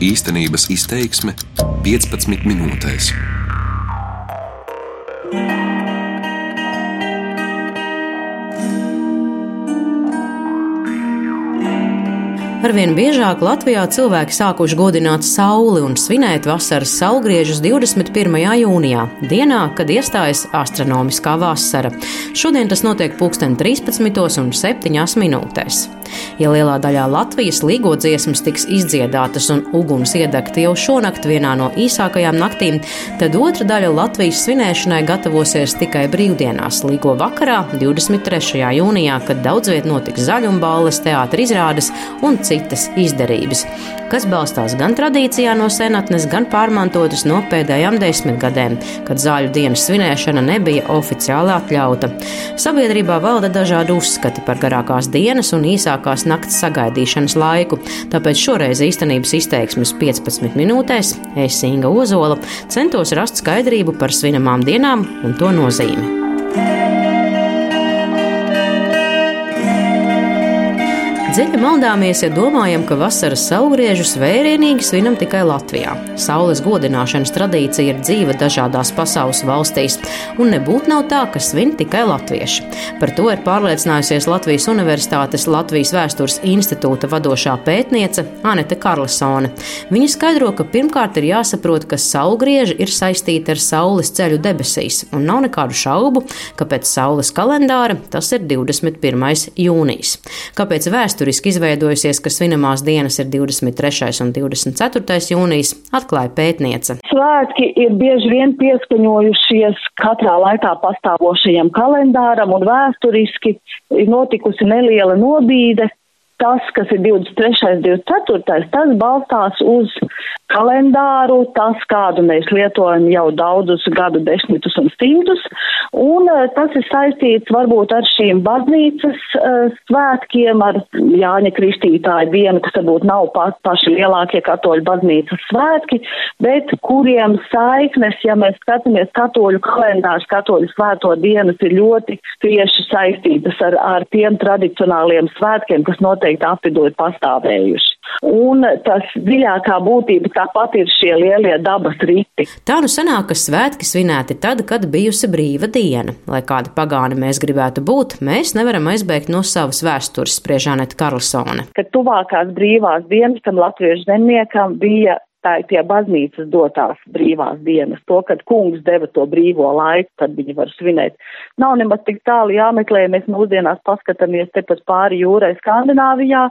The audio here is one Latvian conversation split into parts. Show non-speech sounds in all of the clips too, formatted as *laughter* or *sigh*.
Īstenības izteiksme 15 minūtēs. Arvien biežāk Latvijā cilvēki sākuši godināt sauli un svinēt vasaras saulgriežus 21. jūnijā, dienā, kad iestājas astronomiskā vasara. Šodien tas notiek pulksten 13,7 minūtēs. Ja lielā daļā Latvijas līgo dziesmas tiks izdziedātas un uguns iedegta jau šonakt vienā no īsākajām naktīm, tad otra daļa Latvijas svinēšanai gatavosies tikai brīvdienās, līgo vakarā, 23. jūnijā, kad daudz viet notiks zaļumballes, teātris izrādes un citas izdarības, kas balstās gan tradīcijā no senatnes, gan pārmantotas no pēdējām desmitgadēm, kad zāļu dienas svinēšana nebija oficiāli atļauta. Sabiedrībā valda dažādi uzskati par garākās dienas un īsākās nakts sagaidīšanas laiku, tāpēc šoreiz īstenības izteiksmes 15 minūtēs es Inga Ozola centos rast skaidrību par svinamām dienām un to nozīmi. Dziļi maldāmies, ja domājam, ka vasaras saulgriežus vērienīgi svinam tikai Latvijā. Saules godināšanas tradīcija ir dzīva dažādās pasaules valstīs, un nebūtu nav tā, ka svin tikai latvieši. Par to ir pārliecinājusies Latvijas Universitātes Latvijas vēstures institūta vadošā pētniece Anete Karlsone. Viņa skaidro, ka pirmkārt ir jāsaprot, ka saulgrieži ir saistīti ar saules ceļu debesīs, un nav nekādu šaubu, ka pēc saules kalendāra tas ir 21. jūnijas. Kāpēc vēsture vēsturiski izveidojusies, ka svinamās dienas ir 23. un 24. jūnijas, atklāja pētniece. Svētki ir bieži vien pieskaņojušies katrā laikā pastāvošajam kalendāram un vēsturiski ir notikusi neliela nobīde. Tas, kas ir 23. 24. tas balstās uz kalendāru, tas, kādu mēs lietojam jau daudzus gadu desmitus un simtus, un eh, tas ir saistīts varbūt ar šīm baznīcas uh, svētkiem, ar Jāņa Kristītāja dienu, kas varbūt nav pa, paši lielākie katoļu baznīcas svētki, bet kuriem saiknes, ja mēs skatāmies katoļu kalendārs, katoļu svēto dienas ir ļoti tieši saistītas ar, ar tiem tradicionāliem svētkiem, kas noteikti apvidot pastāvējuši. Un tas dziļākā būtība tāpat ir šie lielie dabas riti. Tā nu sanāk, ka svētki svinēti tad, kad bijusi brīva diena. Lai kāda pagāni mēs gribētu būt, mēs nevaram aizbēgt no savas vēstures, spriež Aneta Karlsone. Kad tuvākās brīvās dienas tam latviešu zemniekam bija tā ir tie baznīcas dotās brīvās dienas, to, kad kungs deva to brīvo laiku, kad viņi var svinēt. Nav nemaz tik tālu jāmeklē, mēs mūsdienās paskatāmies tepat pāri jūrai Skandināvijā,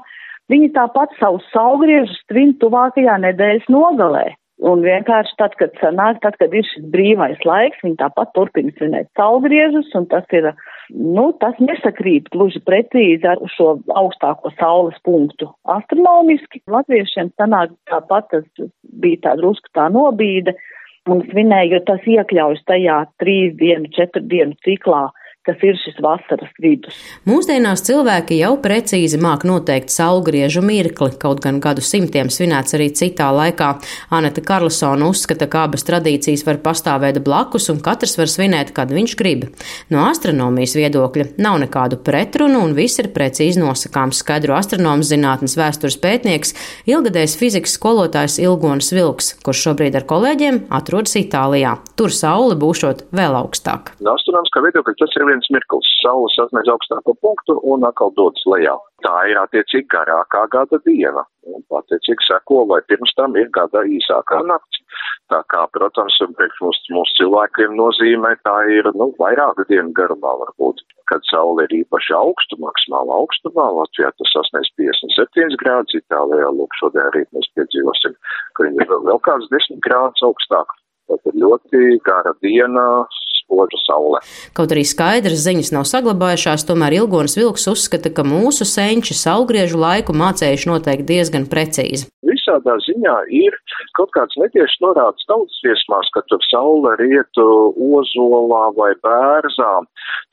Viņi tāpat savus saugriežus tvin tuvākajā nedēļas nogalē. Un vienkārši tad, kad sanāk, tad, kad ir šis brīvais laiks, viņi tāpat turpina svinēt saugriežus, un tas ir, nu, tas nesakrīt gluži precīzi ar šo augstāko saules punktu. Astronomiski latviešiem sanāk tāpat, tas bija tā drusku tā nobīde, un svinēja, jo tas iekļaujas tajā trīs dienu, četru dienu ciklā kas ir šis vasaras vidus. Mūsdienās cilvēki jau precīzi māk noteikt saulgriežu mirkli, kaut gan gadu simtiem svinēts arī citā laikā. Aneta Karlsona uzskata, ka abas tradīcijas var pastāvēt blakus un katrs var svinēt, kad viņš grib. No astronomijas viedokļa nav nekādu pretrunu un viss ir precīzi nosakāms, skaidro astronomas zinātnes vēstures pētnieks, ilgadējs fizikas skolotājs Ilgons Vilks, kurš šobrīd ar kolēģiem atrodas Itālijā. Tur saule būšot vēl augstāk. No astronomiskā viedokļa tas ir viens viens mirklis. Saule sasniedz augstāko punktu un atkal dodas lejā. Tā ir attiecīgi garākā gada diena. Un attiecīgi seko, vai pirms tam ir gada īsākā nakts. Tā kā, protams, mums, mums cilvēkiem nozīmē, tā ir, nu, vairāku dienu garumā varbūt. Kad saule ir īpaši augstu, maksimāli augstumā, Latvijā tas sasniedz 57 grādus, Itālijā, lūk, šodien rīt mēs piedzīvosim, ka viņi ir vēl kāds 10 grādus augstāk. Tad ir ļoti gara diena, spoža saule. Kaut arī skaidras ziņas nav saglabājušās, tomēr Ilgonas Vilks uzskata, ka mūsu senči saulgriežu laiku mācējuši noteikti diezgan precīzi. Visādā ziņā ir kaut kāds netieši norādes tautas viesmās, ka tur saule rietu ozolā vai bērzā.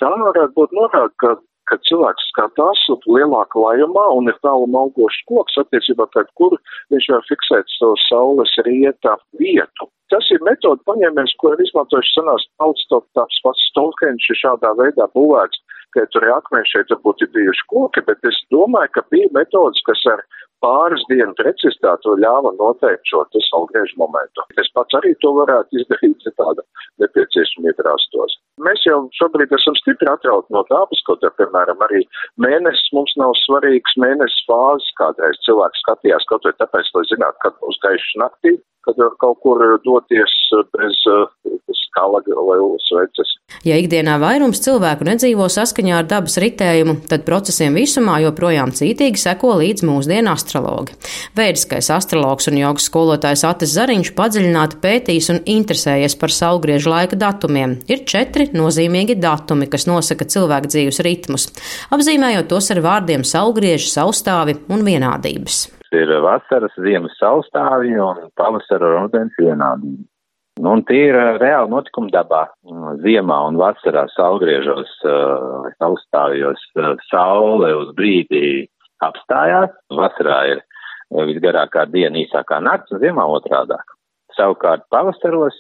Tā varētu būt norāda, ka kad cilvēks skatās lielāka lajumā un ir tālu augošs koks attiecībā pret kuru viņš var fiksēt savu saules rieta vietu. Tas ir metoda paņēmiens, ko ir izmantojuši senās tautas, tāds pats Stonehenge ir šādā veidā būvēts, ka tur ir akmeņi, šeit varbūt ir bijuši koki, bet es domāju, ka bija metodas, kas ar pāris dienu precizitāte ļāva noteikt šo salgriežu momentu. Es pats arī to varētu izdarīt, ja tāda nepieciešamība rastos. Mēs jau šobrīd esam stipri atrauti no dabas, kaut kā, piemēram, arī mēnesis mums nav svarīgs, mēnesis fāzes kādreiz cilvēks skatījās kaut vai tāpēc, lai zinātu, kad būs gaišs naktī, kad var kaut kur doties bez skala vai sveces. Ja ikdienā vairums cilvēku nedzīvo saskaņā ar dabas ritējumu, tad procesiem visumā joprojām cītīgi seko līdz mūsdienu astrologi. Vēdiskais astrologs un jogas skolotājs Atis Zariņš padziļināti pētījis un interesējies par saulgriežu laika datumiem. Ir četri nozīmīgi datumi, kas nosaka cilvēku dzīves ritmus, apzīmējot tos ar vārdiem saulgrieži, saustāvi un vienādības ir vasaras, ziemas saustāvi un pavasara un rudens vienādība. Nu, un tie ir reāli notikumi dabā. Ziemā un vasarā saulgriežos, uh, saustāvjos uh, saule uz brīdi apstājās. Vasarā ir visgarākā diena, īsākā nakts, un ziemā otrādāk. Savukārt pavasaros,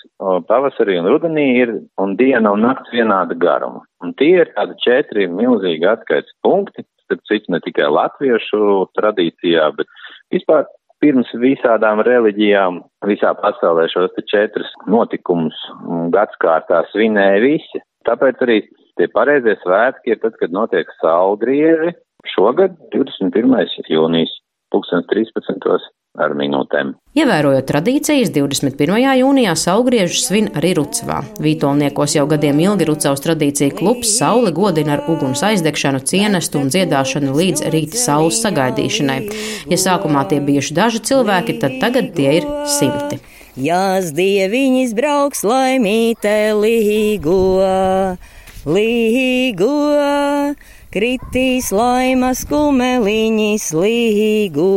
pavasarī un rudenī ir un diena un nakts vienāda garuma. Un tie ir tādi četri milzīgi atskaits punkti, starp citu ne tikai latviešu tradīcijā, bet vispār pirms visādām reliģijām visā pasaulē šos četrus notikumus gadskārtā svinēja visi. Tāpēc arī tie pareizie svētki ir tad, kad notiek saulgrieži. Šogad 21. jūnijas 2013 ar minūtēm. Ievērojot tradīcijas, 21. jūnijā saulgriežu svin arī Rucavā. Vītolniekos jau gadiem ilgi Rucavas tradīcija klubs sauli godina ar uguns aizdegšanu, cienestu un dziedāšanu līdz rīta saules sagaidīšanai. Ja sākumā tie bijuši daži cilvēki, tad tagad tie ir simti. Jās dieviņas brauks laimītē līgo, līgo kritīs laimas kumeliņas līgo.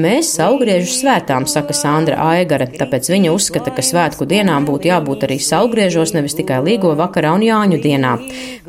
Mēs saugriežu svētām, saka Sandra Aigara, tāpēc viņa uzskata, ka svētku dienām būtu jābūt arī saugriežos, nevis tikai līgo vakarā un jāņu dienā.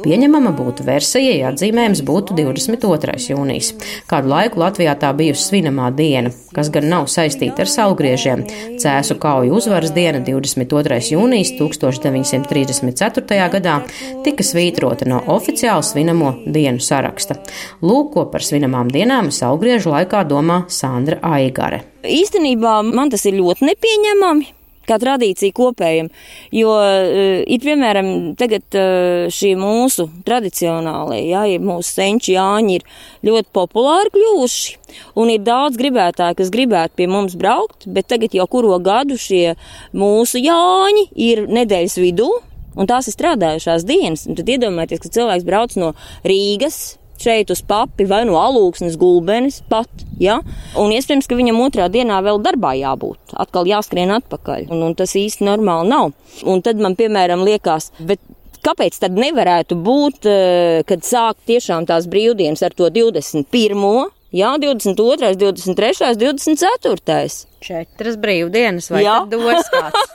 Pieņemama būtu versija, ja atzīmējums būtu 22. jūnijas. Kādu laiku Latvijā tā bijusi svinamā diena, kas gan nav saistīta ar saugriežiem. Cēsu kauju uzvaras diena 22. jūnijas 1934. gadā tika svītrota no oficiāli svinamo dienu dienu saraksta. Lūk, ko par svinamām dienām saulgriežu laikā domā Sandra Aigare. Īstenībā man tas ir ļoti nepieņemami kā tradīcija kopējam. Jo uh, it piemēram tagad uh, šie mūsu tradicionālie, jā, ja mūsu senči Jāņi ir ļoti populāri kļuvuši. Un ir daudz gribētāji, kas gribētu pie mums braukt, bet tagad jau kuro gadu šie mūsu Jāņi ir nedēļas vidū. Un tās ir strādājušās dienas. Un tad iedomājieties, ka cilvēks brauc no Rīgas šeit uz papi vai no alūksnes gulbenes pat, ja? Un iespējams, ka viņam otrā dienā vēl darbā jābūt, atkal jāskrien atpakaļ, un, un tas īsti normāli nav. Un tad man, piemēram, liekas, bet kāpēc tad nevarētu būt, eh, kad sāk tiešām tās brīvdienas ar to 21. Jā, 22, 23, 24. Četras brīvdienas vai dos kāds?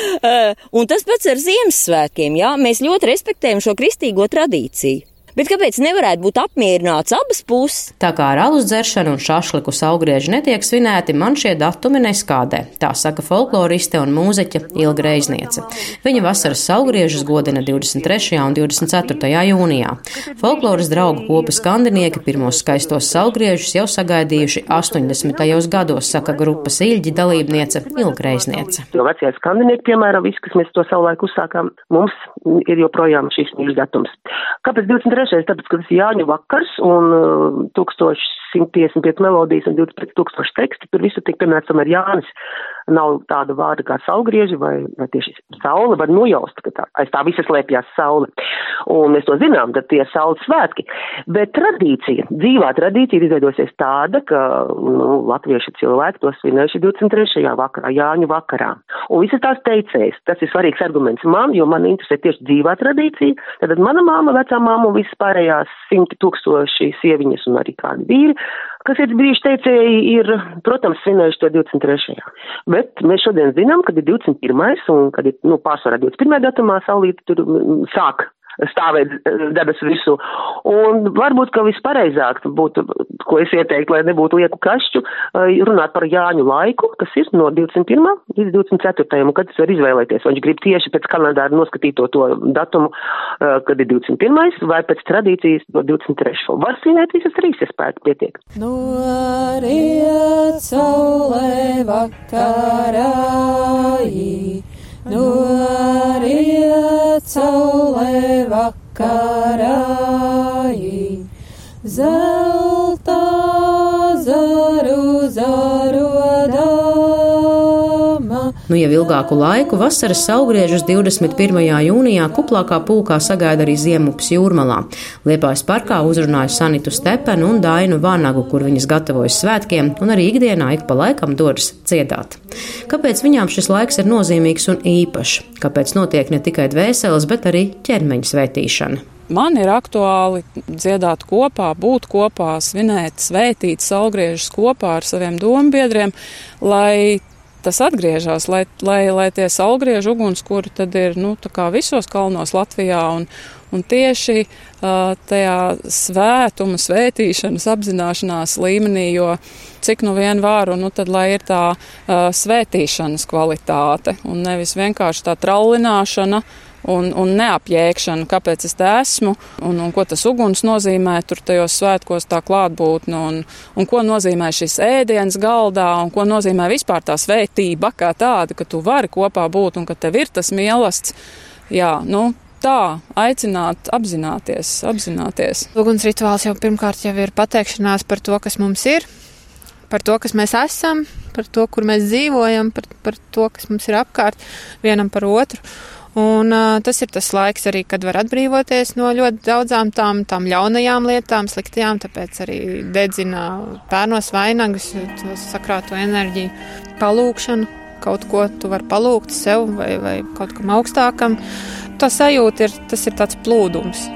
*laughs* un tas pats ar Ziemassvētkiem, jā, mēs ļoti respektējam šo kristīgo tradīciju. Bet kāpēc nevarētu būt apmierināts abas puses? Tā kā ar alus dzeršanu un šašliku saugrieži netiek svinēti, man šie datumi neskādē. Tā saka folkloriste un mūzeķa Ilga Reizniece. Viņa vasaras saugriežus godina 23. un 24. jūnijā. Folkloras draugu kopa skandinieki pirmos skaistos saugriežus jau sagaidījuši 80. gados, saka grupas īļģi dalībniece Ilga Reizniece. No vecie skandinieki, piemēram, viss, kas mēs to savulaik uzsākām, mums ir joprojām šīs mīļas datums. Kāpēc 23? Trešais, tāpēc, ka tas ir Jāņu vakars un uh, 1155 melodijas un 25 tūkstoši teksti, tur visu tiek piemērs tomēr Jānis. Nav tāda vārda kā saulgrieži vai, vai tieši saule, var nojaust, ka tā, aiz tā visa slēpjās saule. Un mēs to zinām, tad tie saules svētki. Bet tradīcija, dzīvā tradīcija ir izveidosies tāda, ka nu, latviešu cilvēki to svinējuši 23. vakarā, Jāņu vakarā. Un visas tās teicējas, tas ir svarīgs arguments man, jo man interesē tieši dzīvā tradīcija. Tad mana māma, vecā māma un visas pārējās simti tūkstoši sieviņas un arī kādi vīri kas ir brīži teicēji, ir, protams, svinējuši to 23. Bet mēs šodien zinām, kad ir 21. un kad ir, nu, pārsvarā 21. datumā saulīte tur sāk stāvēt debesu visu. Un varbūt, ka vispareizāk būtu, ko es ieteiktu, lai nebūtu lieku kašķu, runāt par Jāņu laiku, kas ir no 21. līdz 24. un kad tas var izvēlēties, viņš grib tieši pēc kalendāra noskatīto to datumu, kad ir 21. vai pēc tradīcijas no 23. Var svinēt visas trīs, ja spētu pietiek. No riet saulē vakarā. No riet saulē vakarā, zelta Nu, jau ilgāku laiku vasaras augriežus 21. jūnijā kuplākā pulkā sagaida arī Ziemups jūrmalā. Liepājas parkā uzrunāja Sanitu Stepenu un Dainu Vanagu, kur viņas gatavojas svētkiem un arī ikdienā ik pa laikam dodas dziedāt. Kāpēc viņām šis laiks ir nozīmīgs un īpašs? Kāpēc notiek ne tikai dvēseles, bet arī ķermeņa svētīšana? Man ir aktuāli dziedāt kopā, būt kopā, svinēt, svētīt saulgriežus kopā ar saviem dombiedriem, lai tas atgriežas, lai, lai, lai tie saulgriežu ugunskura tad ir nu, visos kalnos Latvijā. Un, un tieši uh, tajā svētuma, svētīšanas apzināšanās līmenī, jo cik nu vien varu, nu tad lai ir tā uh, svētīšanas kvalitāte un nevis vienkārši tā trallināšana un, un neapjēgšanu, kāpēc es te esmu un, un ko tas uguns nozīmē tur tajos svētkos tā klātbūtne un, un ko nozīmē šis ēdiens galdā un ko nozīmē vispār tā svētība kā tāda, ka tu vari kopā būt un ka tev ir tas mielasts. Jā, nu, tā aicināt, apzināties, apzināties. Uguns rituāls jau pirmkārt jau ir pateikšanās par to, kas mums ir, par to, kas mēs esam, par to, kur mēs dzīvojam, par, par to, kas mums ir apkārt, vienam par otru. Un uh, tas ir tas laiks arī, kad var atbrīvoties no ļoti daudzām tām, tām ļaunajām lietām, sliktajām, tāpēc arī dedzina pērnos vainagus, to sakrāto enerģiju, palūkšanu, kaut ko tu vari palūgt sev vai, vai kaut kam augstākam. Tā sajūta ir, tas ir tāds plūdums.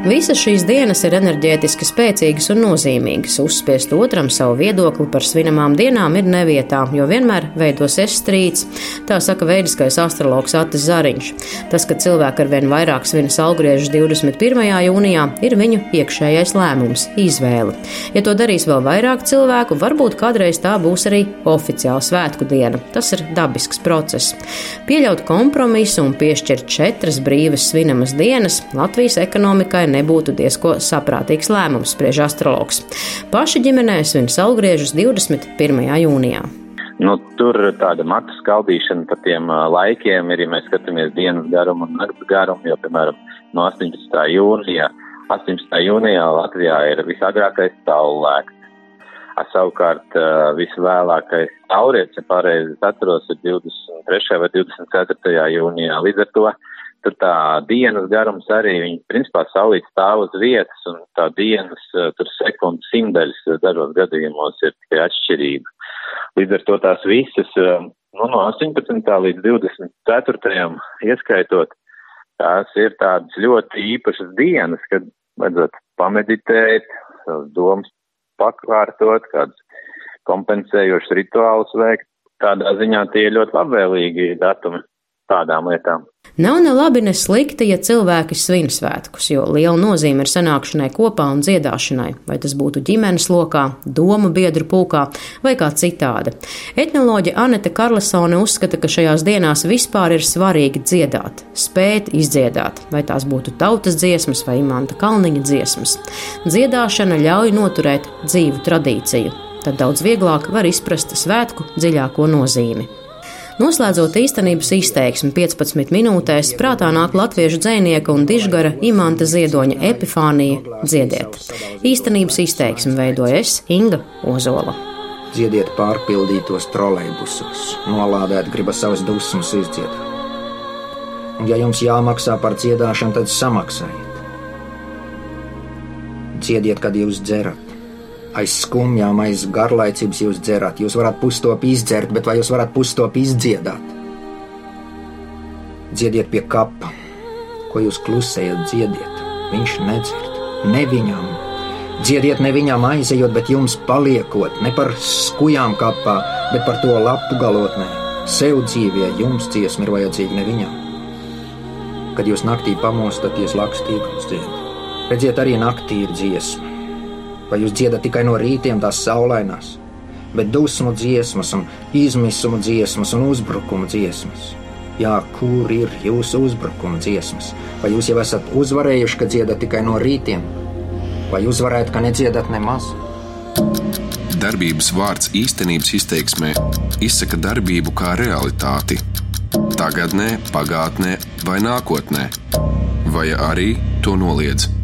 Visas šīs dienas ir enerģētiski spēcīgas un nozīmīgas. Uzspiest otram savu viedokli par svinamām dienām ir nevietā, jo vienmēr veidosies strīds. Tā saka veidiskais astrologs Atis Zariņš. Tas, ka cilvēki arvien vairāk svin salgriežus 21. jūnijā, ir viņu iekšējais lēmums, izvēle. Ja to darīs vēl vairāk cilvēku, varbūt kādreiz tā būs arī oficiāla svētku diena. Tas ir dabisks process. Pieļaut kompromisu un piešķirt četras brīvas svinamas dienas Latvijas ekonomikai nebūtu diezko saprātīgs lēmums, spriež astrologs. Paši ģimenē svin saulgriežus 21. jūnijā. Nu, tur tāda matu skaldīšana par tiem laikiem ir, ja mēs skatāmies dienas garumu un naktas garumu, jo, piemēram, no 18. jūnijā, 18. jūnijā Latvijā ir visagrākais saulēks. Savukārt visvēlākais saulrietis, ja pareizi atceros, ir 23. vai 24. jūnijā. Līdz ar to tur tā dienas garums arī, viņi principā saulīt stāv uz vietas un tā dienas tur sekundu simdaļas dažos gadījumos ir tikai atšķirība. Līdz ar to tās visas, nu, no 18. līdz 24. ieskaitot, tās ir tādas ļoti īpašas dienas, kad vajadzētu pameditēt, savas domas pakārtot, kādus kompensējošus rituālus veikt. Tādā ziņā tie ir ļoti labvēlīgi datumi tādām lietām. Nav ne labi, ne slikti, ja cilvēki svin svētkus, jo liela nozīme ir sanākšanai kopā un dziedāšanai, vai tas būtu ģimenes lokā, domu biedru pulkā vai kā citādi. Etnoloģe Anete Karlsone uzskata, ka šajās dienās vispār ir svarīgi dziedāt, spēt izdziedāt, vai tās būtu tautas dziesmas vai imanta kalniņa dziesmas. Dziedāšana ļauj noturēt dzīvu tradīciju, tad daudz vieglāk var izprast svētku dziļāko nozīmi. Noslēdzot īstenības izteiksmi 15 minūtēs, prātā nāk latviešu dzēnieka un dižgara imanta ziedoņa epifānija dziediet. Īstenības izteiksmi veidoja es Inga Ozola. Dziediet pārpildītos trolejbusos, nolādēt gribas savas dusmas izdziedāt. Un ja jums jāmaksā par dziedāšanu, tad samaksājiet. Dziediet, kad jūs dzerat aiz skumjām, aiz garlaicības jūs dzerat. Jūs varat pustopu izdzert, bet vai jūs varat pustopu izdziedāt? Dziediet pie kapa, ko jūs klusējat, dziediet. Viņš nedzird, ne viņam. Dziediet ne viņam aizejot, bet jums paliekot, ne par skujām kapā, bet par to lapu galotnē. Sev dzīvē jums dziesma ir vajadzīga ne viņam. Kad jūs naktī pamostaties, lakstīgums dziedat. Redziet, arī naktī ir dziesma. Vai jūs dziedat tikai no rītiem tās saulainās, bet dusmu dziesmas, un izmisuma dziesmas un uzbrukuma dziesmas? Jā, kur ir jūsu uzbrukuma dziesmas? Vai jūs jau esat uzvarējuši, ka dziedat tikai no rītiem, vai uzvarēt, ka nedziedat nemaz? Darbības vārds īstenības izteiksmē izsaka darbību kā realitāti. Tagatnē, pagātnē vai nākotnē, vai arī to noliedz.